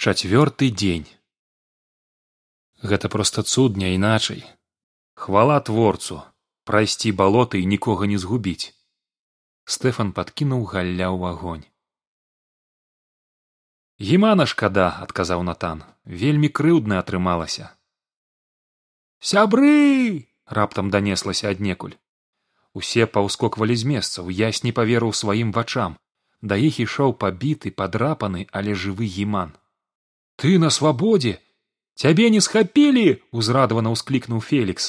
чацвёрты дзень. Гэта проста цудня іначай. Хвала творцу прайсці балоты і нікога не згубіць. Стэфан падкінуў галля ў агонь. Гімана шкада адказаў натан вельмі крыўдна атрымалася. Сябры! раптам данеслася аднекуль. Усе паўскоквалі з месцаў ясь не паверыў сваім вачам. Да іх ішоў пабіты падрапаны але жывы гіман ты на свабодзе цябе не схапілі узрадавана ўсклікнуў фелікс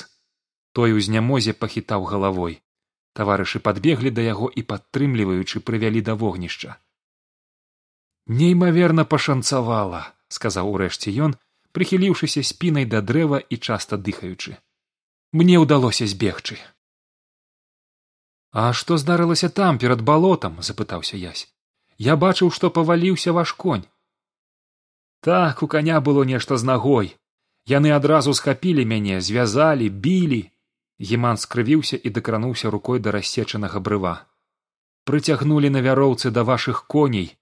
той у знямозе пахітаў галавой таварышы падбеглі да яго і падтрымліваючы прывялі да вогнішча неймаверна пашанцавала сказаў урэшце ён прыхіліўшыся спінай да дрэва і часта дыхаючы мне ўдалося збегчы а што здарылася там перад балотам запытаўся язь я бачыў што паваліўся ваш конь так у коня было нешта з нагой яны адразу схапілі мяне звязалі білі. Геман скрывіўся і дакрануўся рукой да рассечанага брыва. Прыцягнулі на вяроўцы да вашых коней.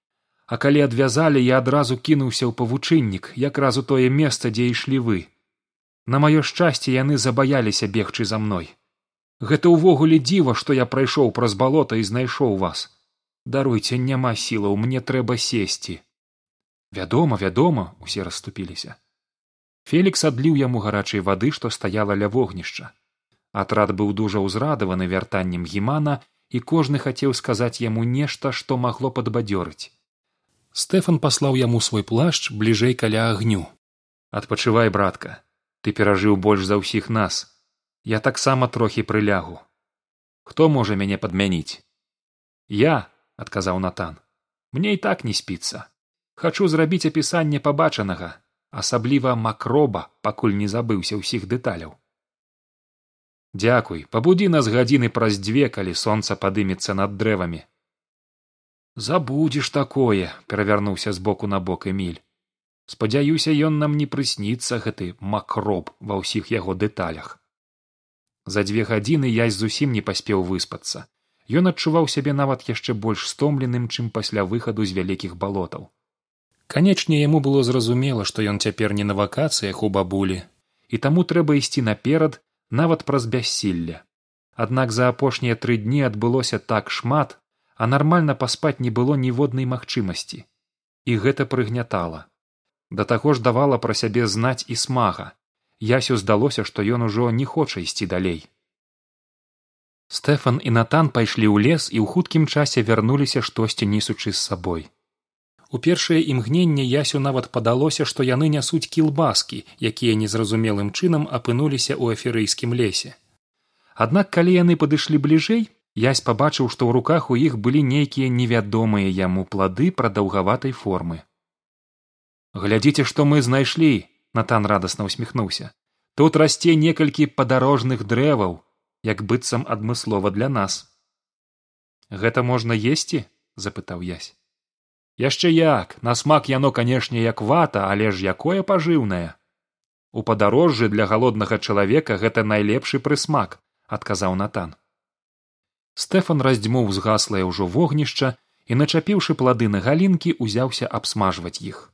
А калі адвязалі я адразу кінуўся ў павучыннік якраз у тое месца дзе ішлі вы. На маё шчасце яны забаяліся бегчы за мной. Гэта ўвогуле дзіва што я прайшоў праз балота і знайшоў вас. Даруйце няма сілаў мне трэба сесці вядома вядома усе расступіліся. Фелікс адліў яму гарачай вады што стаяла ля вогнішча. Атрад быў дужа ўзрадаваны вяртаннем гімана і кожны хацеў сказаць яму нешта што магло падбадзёрыць. Стэфан паслаў яму свой плашч бліжэй каля агню. Адпачывай братка ты перажыў больш за ўсіх нас. Я таксама трохі прылягу. Хто можа мяне падмяніць? Я адказаў натан. Мне і так не спіцца хачу зрабіць апісанне пабачанага асабліва макроба пакуль не забыўся ўсіх дэталяў. Дзякуй пабудзі нас гадзіны праз дзве калі сонца падымецца над дрэвамі. Забудзеш такое перавярнуўся з боку на бок эміль. Спадзяюся ён нам не прысніцца гэты макроб ва ўсіх яго дэталях. За дзве гадзіны язь зусім не паспеў выспацца. Ён адчуваў сябе нават яшчэ больш стомленым чым пасля выхаду з вялікіх балотаў канечне яму было зразумела што ён цяпер не на вакацыях у бабулі і таму трэба ісці наперад нават праз бяссілля аднак за апошнія тры дні адбылося так шмат а нармальна паспаць не было ніводнай магчымасці і гэта прыгнятала да таго ж давала пра сябе знаць і смага ясю здалося што ён ужо не хоча ісці далей. Стэфан і натан пайшлі ў лес і ў хуткім часе вярнуліся штосьці несучы з сабой У першае імгненне ясю нават падалося, што яны нясуць кілбаскі, якія незразумелым чынам апынуліся ў аферыйскім лесе. Аднак калі яны падышлі бліжэй, язь пабачыў, што ў руках у іх былі нейкія невядомыя яму плады прадаўгаватай формы. глядзіце, што мы знайшлі натан радасна усміхнуўся. Тут расце некалькі падарожных дрэваў як быццам адмыслова для нас гэта можна есці запытаў язь яшчэ як на смак яно канешне як вата але ж якое пажыўнае. У падарожжы для галоднага чалавека гэта найлепшы прысмак адказаў натан. Стэфан раздзьмуў згаслае ўжо вогнішча і начапіўшы плады на галінкі узяўся абсмажваць іх.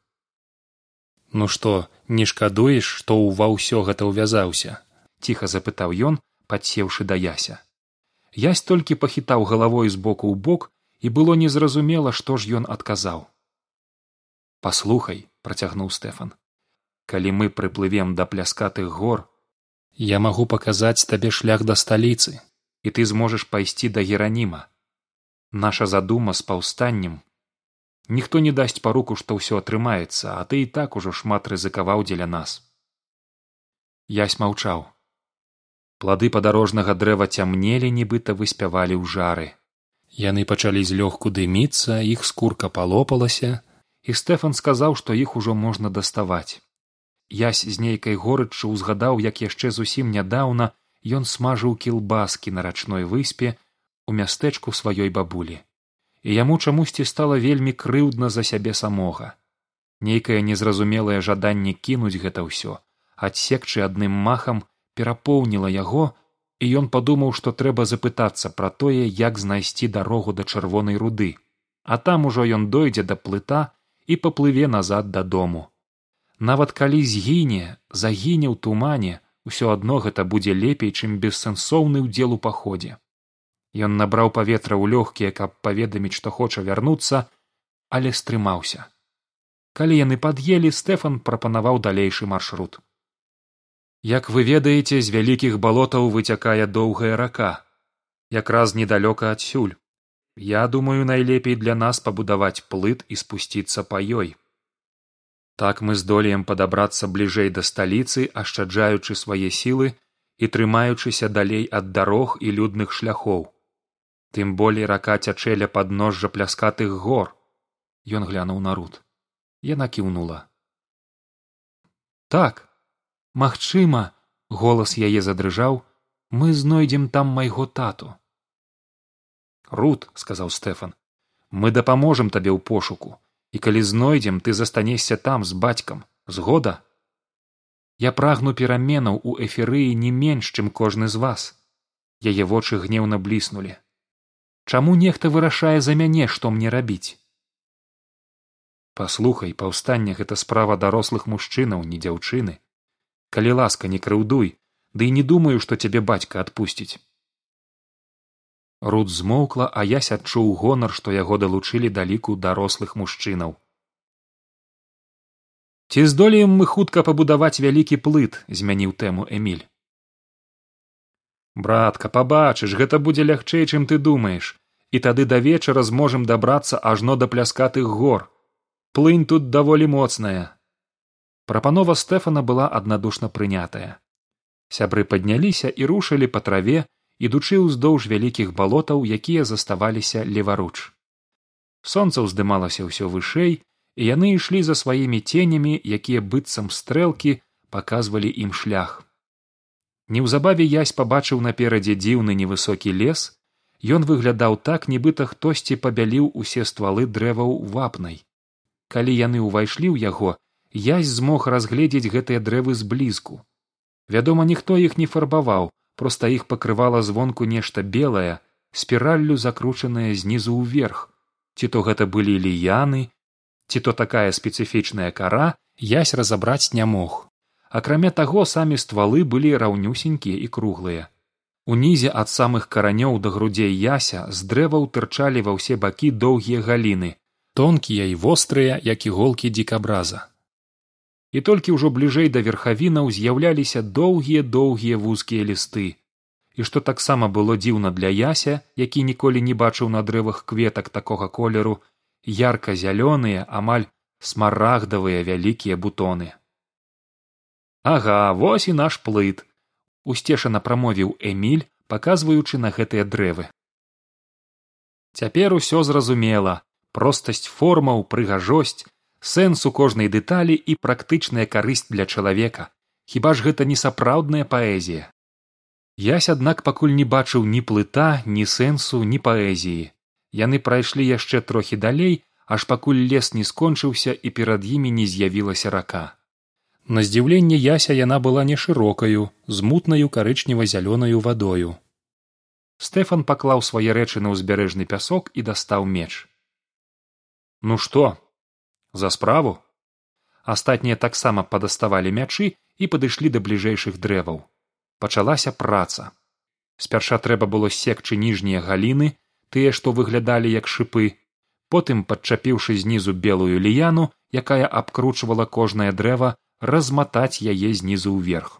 Ну што не шкадуеш што ўва ўсё гэта ўвязаўся? Ціха запытаў ён падсеўшы да яся. Язь толькі пахітаў галавой з боку ў бок і было незразумела што ж ён адказаў. Паслухай працягнуў стэфан калі мы прыплывем да пляскатых гор я магу паказаць табе шлях да сталіцы і ты зможаш пайсці да гераніма. Наша задума з паўстаннем. Ніхто не дасць паруку што ўсё атрымаецца а ты і так ужо шмат рызыкаваў дзеля нас ясь маўчаў. Плады падарожнага дрэва цямнелі нібыта выспявалі ў жары яны пачалі злёгку дыміцца іх скурка палопалася і стэфан сказаў што іх ужо можна даставаць. Ясь з нейкай горыччу ўзгадаў як яшчэ зусім нядаўна ён смажыў кілбаскі на рачной выспе у мястэчку сваёй бабулі. І яму чамусьці стала вельмі крыўдна за сябе самога. Нейкае незразумелае жаданне кінуць гэта ўсё адсекчы адным махам перапоўніла яго і ён падумаў што трэба запытацца пра тое як знайсці дарогу да чырвонай руды. А там ужо ён дойдзе да плыта і паплыве назад дадому. Нават калі згіне загіне ў тумане ўсё адно гэта будзе лепей чым бессэнсоўны ўдзел у паходзе. Ён набраў паветра ў лёгкія каб паведаміць што хоча вярнуцца але стрымаўся. Калі яны пад'елі стэфан прапанаваў далейшы маршрут як вы ведаеце з вялікіх балотаў выцякае доўгая рака якраз недалёка адсюль. Я думаю найлепей для нас пабудаваць плыт і спусціцца па ёй. Так мы здолеем падабрацца бліжэй да сталіцы ашчаджаючы свае сілы і трымаючыся далей ад дарог і людных шляхоў. Тым болей рака цячэ ля падножжа пляскатых гор. Ён глянуў на руд яна кіўнула. Так магчыма голас яе задрыжаў мы знойдзем там майго тату. Руд сказаў стэфан мы дапаможам табе ў пошуку і калі знойдзем ты застанешся там з бацькам. Згода? Я прагну пераменаў у эферыі не менш чым кожны з вас. Яе вочы гнеўна бліснулі. Чаму нехта вырашае за мяне што мне рабіць? Паслухай паўстанне гэта справа дарослых мужчынаў не дзяўчыны калі ласка не крыўдуй ды і не думаю што цябе бацька адпусціць. Руд змоўкла а ясь адчуў гонар што яго далучылі да ліку дарослых мужчынаў. Ці здолеем мы хутка пабудаваць вялікі плыт змяніў тэму эмиль братка пабачыш гэта будзе лягчэй чым ты думаеш і тады да вечара зможам дабрацца ажно да пляскатых гор. Плынь тут даволі моцная прапанова стэфана была аднадушна прынятая сябры падняліся і рушылі па траве ідучы ўздоўж вялікіх балотаў якія заставаліся леваруч сонца ўздымалася ўсё вышэй і яны ішлі за сваімі ценямі якія быццам стрэлкі паказвалі ім шлях. Неўзабаве язь пабачыў наперадзе дзіўны невысокі лес. Ён выглядаў так нібыта хтосьці пабяліў усе ствалы дрэваў вапнай. Калі яны ўвайшлі ў яго язь змог разгледзець гэтыя дрэвы зблізку. Вядома ніхто іх не фарбаваў проста іх пакрывала звонку нешта белае спіраллю закручанае знізу ўверх. Ці то гэта былі ліяны ці то такая спецыфічная кара язь разабраць не мог. Акрамя таго самі ствалы былі раўнюсенькія і круглыя. Унізе ад самых каранёў да грудзей яся з дрэваў тырчалі ва ўсе бакі доўгія галіны тонкія і вострыя як іголкі дзікабраза і толькі ўжо бліжэй да верхавінаў з'яўляліся доўгія доўгія вузкія лісты і што таксама было дзіўна для яся які ніколі не бачыў на дрэвах кветак такога колеру ярка зялёныя амаль смарагдавыя вялікія бутоны. Ага вось і наш плыт усцешана прамовіў эмиль паказваючы на гэтыя дрэвы. Цяпер усё зразумела. Простасць формаў прыгажосць сэнс у кожнай дэталі і практычная карысць для чалавека. Хіба ж гэта не сапраўдная паэзія? Ясь аднак пакуль не бачыў ні плыта ні сэнсу ні паэзіі. Яны прайшлі яшчэ трохі далей аж пакуль лес не скончыўся і перад імі не з'явілася рака. На здзіўленне яся яна была не шырокаю з мутнаю карычнева зялёнаю вадою. Стэфан паклаў свае рэчы на ўзбярэжны пясок і дастаў меч. Ну што за справу. Астатнія таксама падаставалі мячы і падышлі да бліжэйшых дрэваў. Пачалася праца. Спярша трэба было секчы ніжнія галіны тыя што выглядалі як шыпы потым падчапіўшы знізу белую ліяну якая абкручвала кожнае дрэва разматаць яе знізу ўверх.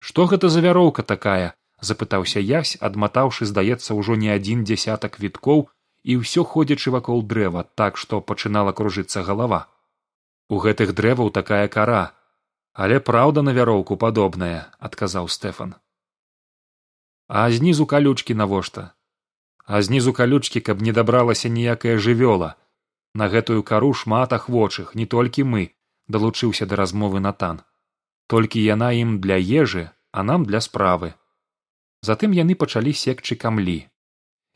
Што гэта за вяроўка такая запытаўся язь адматаўшы здаецца ўжо не адзін дзясятак віткоў і ўсё ходзячы вакол дрэва так што пачынала кружыцца галава. У гэтых дрэваў такая кара але праўда на вяроўку падобная адказаў стэфан. А знізу калючкі навошта? А знізу калючкі каб не дабралася ніякая жывёла. На гэтую кару шмат ахвочых не толькі мы далучыўся да размовы натан. Толькі яна ім для ежы а нам для справы. Затым яны пачалі секчы камлі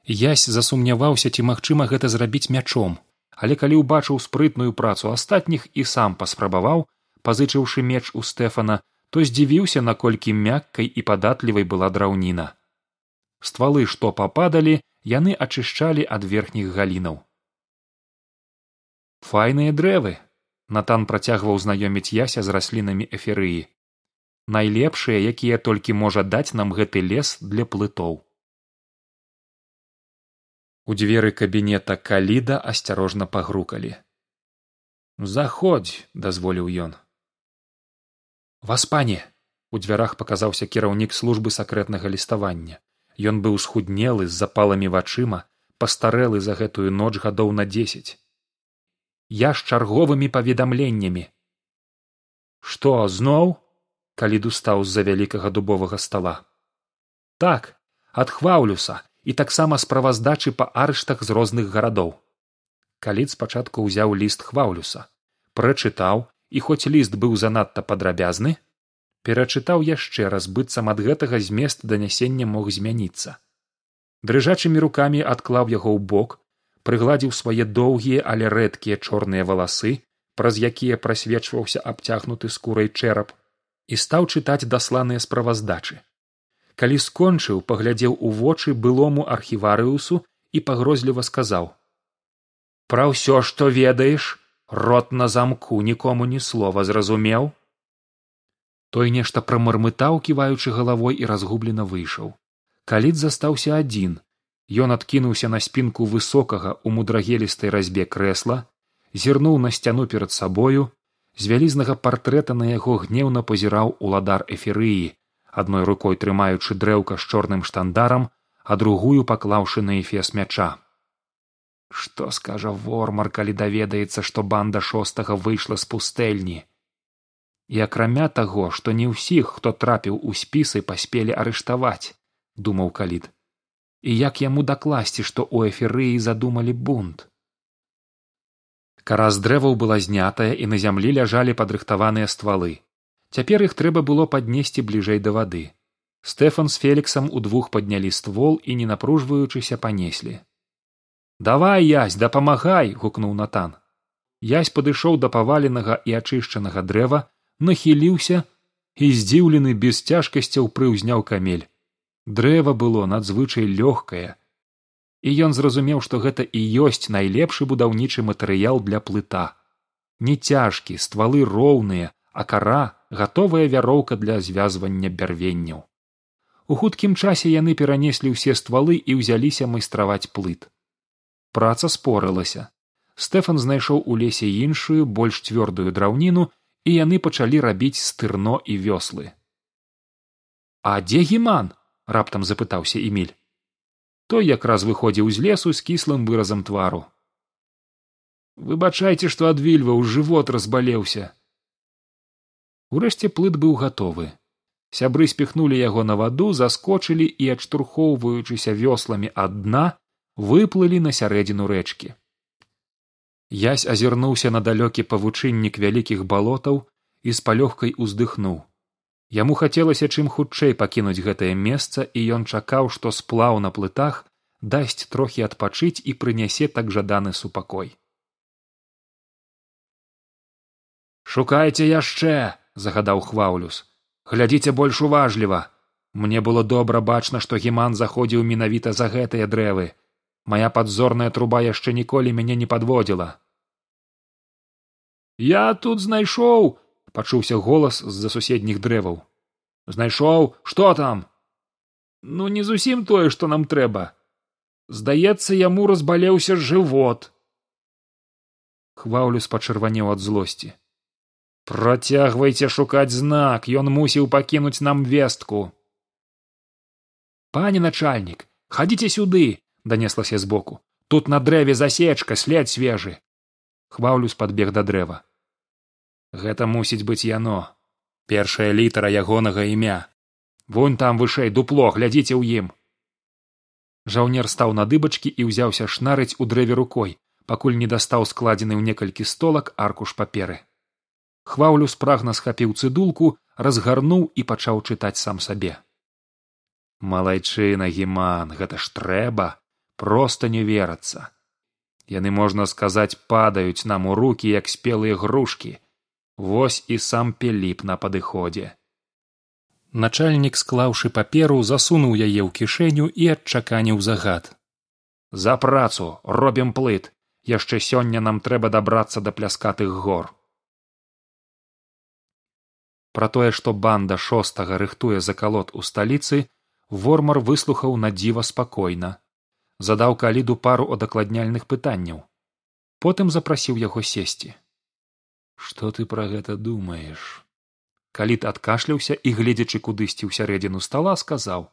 язь засумняваўся ці магчыма гэта зрабіць мячом. Але калі ўбачыў спрытную працу астатніх і сам паспрабаваў пазычыўшы меч у стэфана то здзівіўся наколькі мяккай і падатлівай была драўніна. Ствалы што пападалі яны ачышчалі ад верхніх галінаў. Файныя дрэвы натан працягваў знаёміць яся з раслінамі эферыі. Найлепшыя якія толькі можа даць нам гэты лес для плытоў у дзверы кабінета каліда асцярожна пагрукалі. Заходзь дазволіў ён. Васпане у дзвярах паказаўся кіраўнік службы сакрэтнага ліставання. Ён быў схуднелы з запаламі вачыма пастарэлы за гэтую ноч гадоў на дзесяць. Я з чарговымі паведамленнямі што зноў каліду стаў з за вялікага дубовага стала так ад хваўлюса і таксама справаздачы па арыштах з розных гарадоў. Каліт спачатку ўзяў ліст хваўлюса, прачытаў і хоць ліст быў занадта падрабязны, перачытаў яшчэ раз быццам ад гэтага змест данясення мог змяніцца. Дрыжачымі рукамі адклаў яго ў бок, прыгладзіў свае доўгія, але рэдкія чорныя валасы, праз якія прасвечваўся абцягнуты скурай чэрап і стаў чытаць дасланыя справаздачы калі скончыў паглядзеў у вочы былому архіварыусу і пагрозліва сказаў пра ўсё што ведаеш рот на замку нікому ні слова зразумеў той нешта прамармытаў ківаючы галавой і разгублена выйшаў. Каліт застаўся адзін. Ён адкінуўся на спінку высокага у мудрагелістай разьбе крэсла зірнуў на сцяну перад сабою з вялізнага партрэта на яго гнеўна пазіраў уладар эферыі адной рукой трымаючы дрэўка з чорным штандарам а другую паклаўшы на эфес мяча. Што скажа вормар калі даведаецца што банда шостага выйшла з пустэльні? І акрамя таго што не ўсіх хто трапіў у спісы паспелі арыштаваць думаў каліт і як яму дакласці што ў эферыі задумалі бунт? Кара з дрэваў была знятая і на зямлі ляжалі падрыхтаваныя ствалы цяпер іх трэба было паднесці бліжэй да вады. Стэфан з феліксам удвух паднялі ствол і не напружваючыся панеслі. Давай язь дапамагай гукнуў натан. Язь падышоў да паваленага і ачышчанага дрэва нахіліўся і здзіўлены без цяжкасцяў прыўзняў камель. Дрэва было надзвычай лёгкае. І ён зразумеў што гэта і ёсць найлепшы будаўнічы матэрыял для плыта. Не цяжкі ствалы роўныя а кара гатовая вяроўка для звязвання бярвенняў. У хуткім часе яны перанеслі ўсе ствалы і ўзяліся майстраваць плыт. Праца спорылася. Стэфан знайшоў у лесе іншую больш цвёрдую драўніну і яны пачалі рабіць стырно і вёслы. А дзе гіман раптам запытаўся эмиль той якраз выходзіў з лесу з кіслым выразам твару. Выбачайце што адвільваў жывот разбалеўся Урэшце плыт быў гатовы. Сябры спіхнулі яго на ваду, заскочылі і, адштурхоўваючыся вёсламі ад дна, выплылі на сярэдзіну рэчкі. Язь азірнуўся на далёкі павучыннік вялікіх балотаў і з палёгкай уздыхнуў. Яму хацелася чым хутчэй пакінуць гэтае месца, і ён чакаў, што сплаў на плытах дасць трохі адпачыць і прынясе так жаданы супакой. шукайце яшчэ загадаў хваўлюс глядзіце больш уважліва. Мне было добра бачна што гіман заходзіў менавіта за гэтыя дрэвы. Моя падзорная труба яшчэ ніколі мяне не падводзіла. Я тут знайшоў пачуўся голас з за суседніх дрэваў. Знайшоў? Што там? Ну не зусім тое што нам трэба. Здаецца яму разбалеўся жывот хваўлюс пачырванеў ад злосці Працягвайце шукаць знак, ён мусіў пакінуць нам вестку. Пане начальнік, хадзіце сюды, данеслася збоку. Тут на дрэве засечка след свежы. Хваўлюс падбег да дрэва. Гэта мусіць быць яно. Першая літара ягонага імя. Вунь там вышэй дупло, глядзіце ў ім. Жаўнер стаў на дыбачкі і ўзяўся шнарыць у дрэве рукой, пакуль не дастаў складзены ў некалькі столак аркуш паперы хваўлю спрагна схапіў цыдулку разгарнуў і пачаў чытаць сам сабе. Малайчына гіман гэта ж трэба проста не верацца яны можна сказаць падаюць нам у рукі як спелыя грушкі. Вось і сам пеліп на падыходзе начальнік склаўшы паперу засунуў яе ў кішэню і адчаканіў загад. За працу робім плыт. Яшчэ сёння нам трэба дабрацца да пляскатых гор пра тое што банда шостага рыхтуе закалот у сталіцы вормар выслухаў на дзіва спакойна. Задаў каліду пару удакладняльных пытанняў. Потым запрасіў яго сесці. Што ты пра гэта думаеш? Калід адкашляўся і гледзячы кудысьці ў сярэдзіну стала сказаў.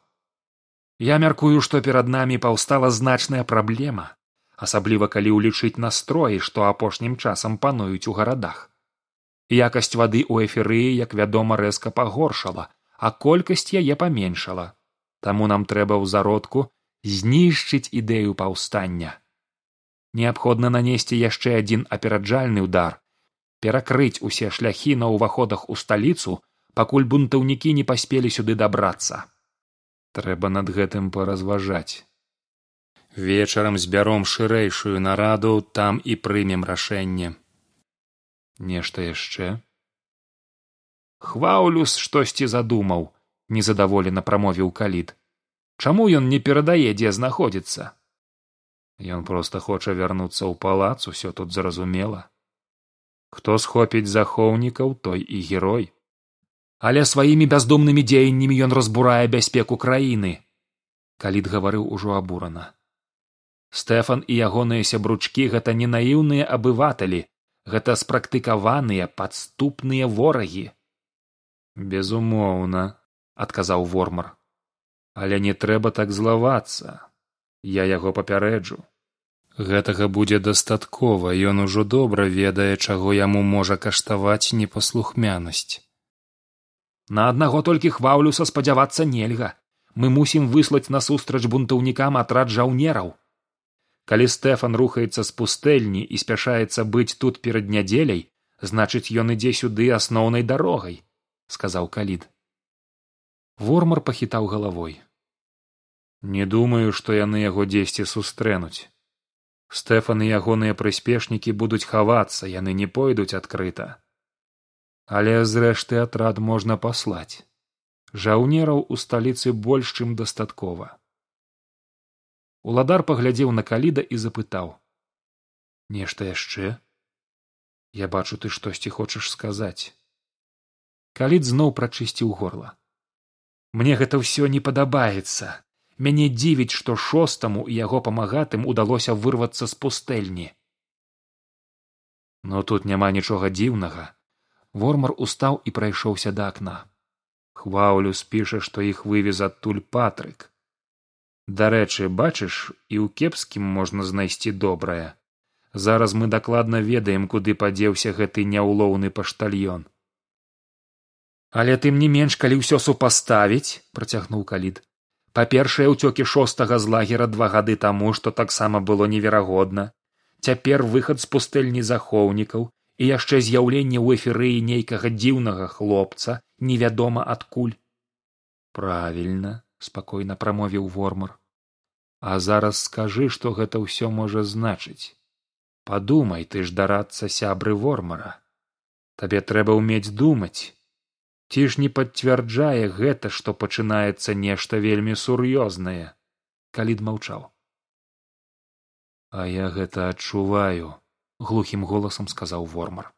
Я мяркую што перад намі паўстала значная праблема асабліва калі ўлічыць настроі што апошнім часам пануюць у гарадах якасць вады ў эферыі як вядома рэзка пагоршала а колькасць яе паменшала. Таму нам трэба ў зародку знішчыць ідэю паўстання. Неабходна нанесці яшчэ адзін апераджальны ўдар перакрыць усе шляхі на ўваходах у сталіцу пакуль бунтаўнікі не паспелі сюды дабрацца. Трэба над гэтым паразважаць. Вечарам збяром шырэйшую нараду там і прымем рашэнне нешта яшчэ? Хваўлюс штосьці задумаў незадаволена прамовіў калід. Чаму ён не перадае дзе знаходзіцца? Ён проста хоча вярнуцца ў палац усё тут зразумела. Хто схопіць захоўнікаў той і герой. Але сваімі бяздумнымі дзеяннямі ён разбурае бяспеку краіны. Калід гаварыў ужо абурана. Стэфан і ягоныя сябручкі гэта не наіўныя абываталі гэта спрактыкаваныя падступныя ворагі. Безумоўна адказаў вормар. Але не трэба так злавацца. Я яго папярэджу. Гэтага будзе дастаткова ён ужо добра ведае чаго яму можа каштаваць непаслухмянасць. На аднаго толькі хваўлюса спадзявацца нельга. Мы мусім выслаць насустрач бунтаўнікам атрад жаўнераў калі стэфан рухаецца з пустэльні і спяшаецца быць тут перад нядзеляй значыць ён ідзе сюды асноўнай дарогай сказаў калід. Вормар пахітаў галавой. Не думаю што яны яго дзесьці сустрэнуць. Стэфан і ягоныя прыспешнікі будуць хавацца яны не пойдуць адкрыта. Але зрэшты атрад можна паслаць. Жаўнераў у сталіцы больш чым дастаткова уладар паглядзеў на каліда і запытаў. Нешта яшчэ? Я бачу ты штосьці хочаш сказаць калід зноў прачысціў горла. Мне гэта ўсё не падабаецца. Мяне дзівіць што шостаму і яго памагатым удалося вырвацца з пустэльні но тут няма нічога дзіўнага вормар устаў і прайшоўся да акна. Хваўлю спіша што іх вывез адтуль патрык дарэчы бачыш і ў кепскім можна знайсці добрае. Зараз мы дакладна ведаем куды падзеўся гэты няўлоўны паштальён. Але тым не менш калі ўсё супаставіць працягнуў калід па першае ўцёкі шостага з лагера два гады таму што таксама было неверагодна. Цяпер выхад з пустэльні захоўнікаў і яшчэ з'яўленне ў эферыі нейкага дзіўнага хлопца невядома адкуль. Правільна спакойна прамовіў вормар а зараз скажы што гэта ўсё можа значыць. Падумай ты ж дарацца сябры вормара. Табе трэба ўмець думаць. Ці ж не пацвярджае гэта што пачынаецца нешта вельмі сур'ёзнае калід маўчаў а я гэта адчуваю глухім голасам сказаў вормар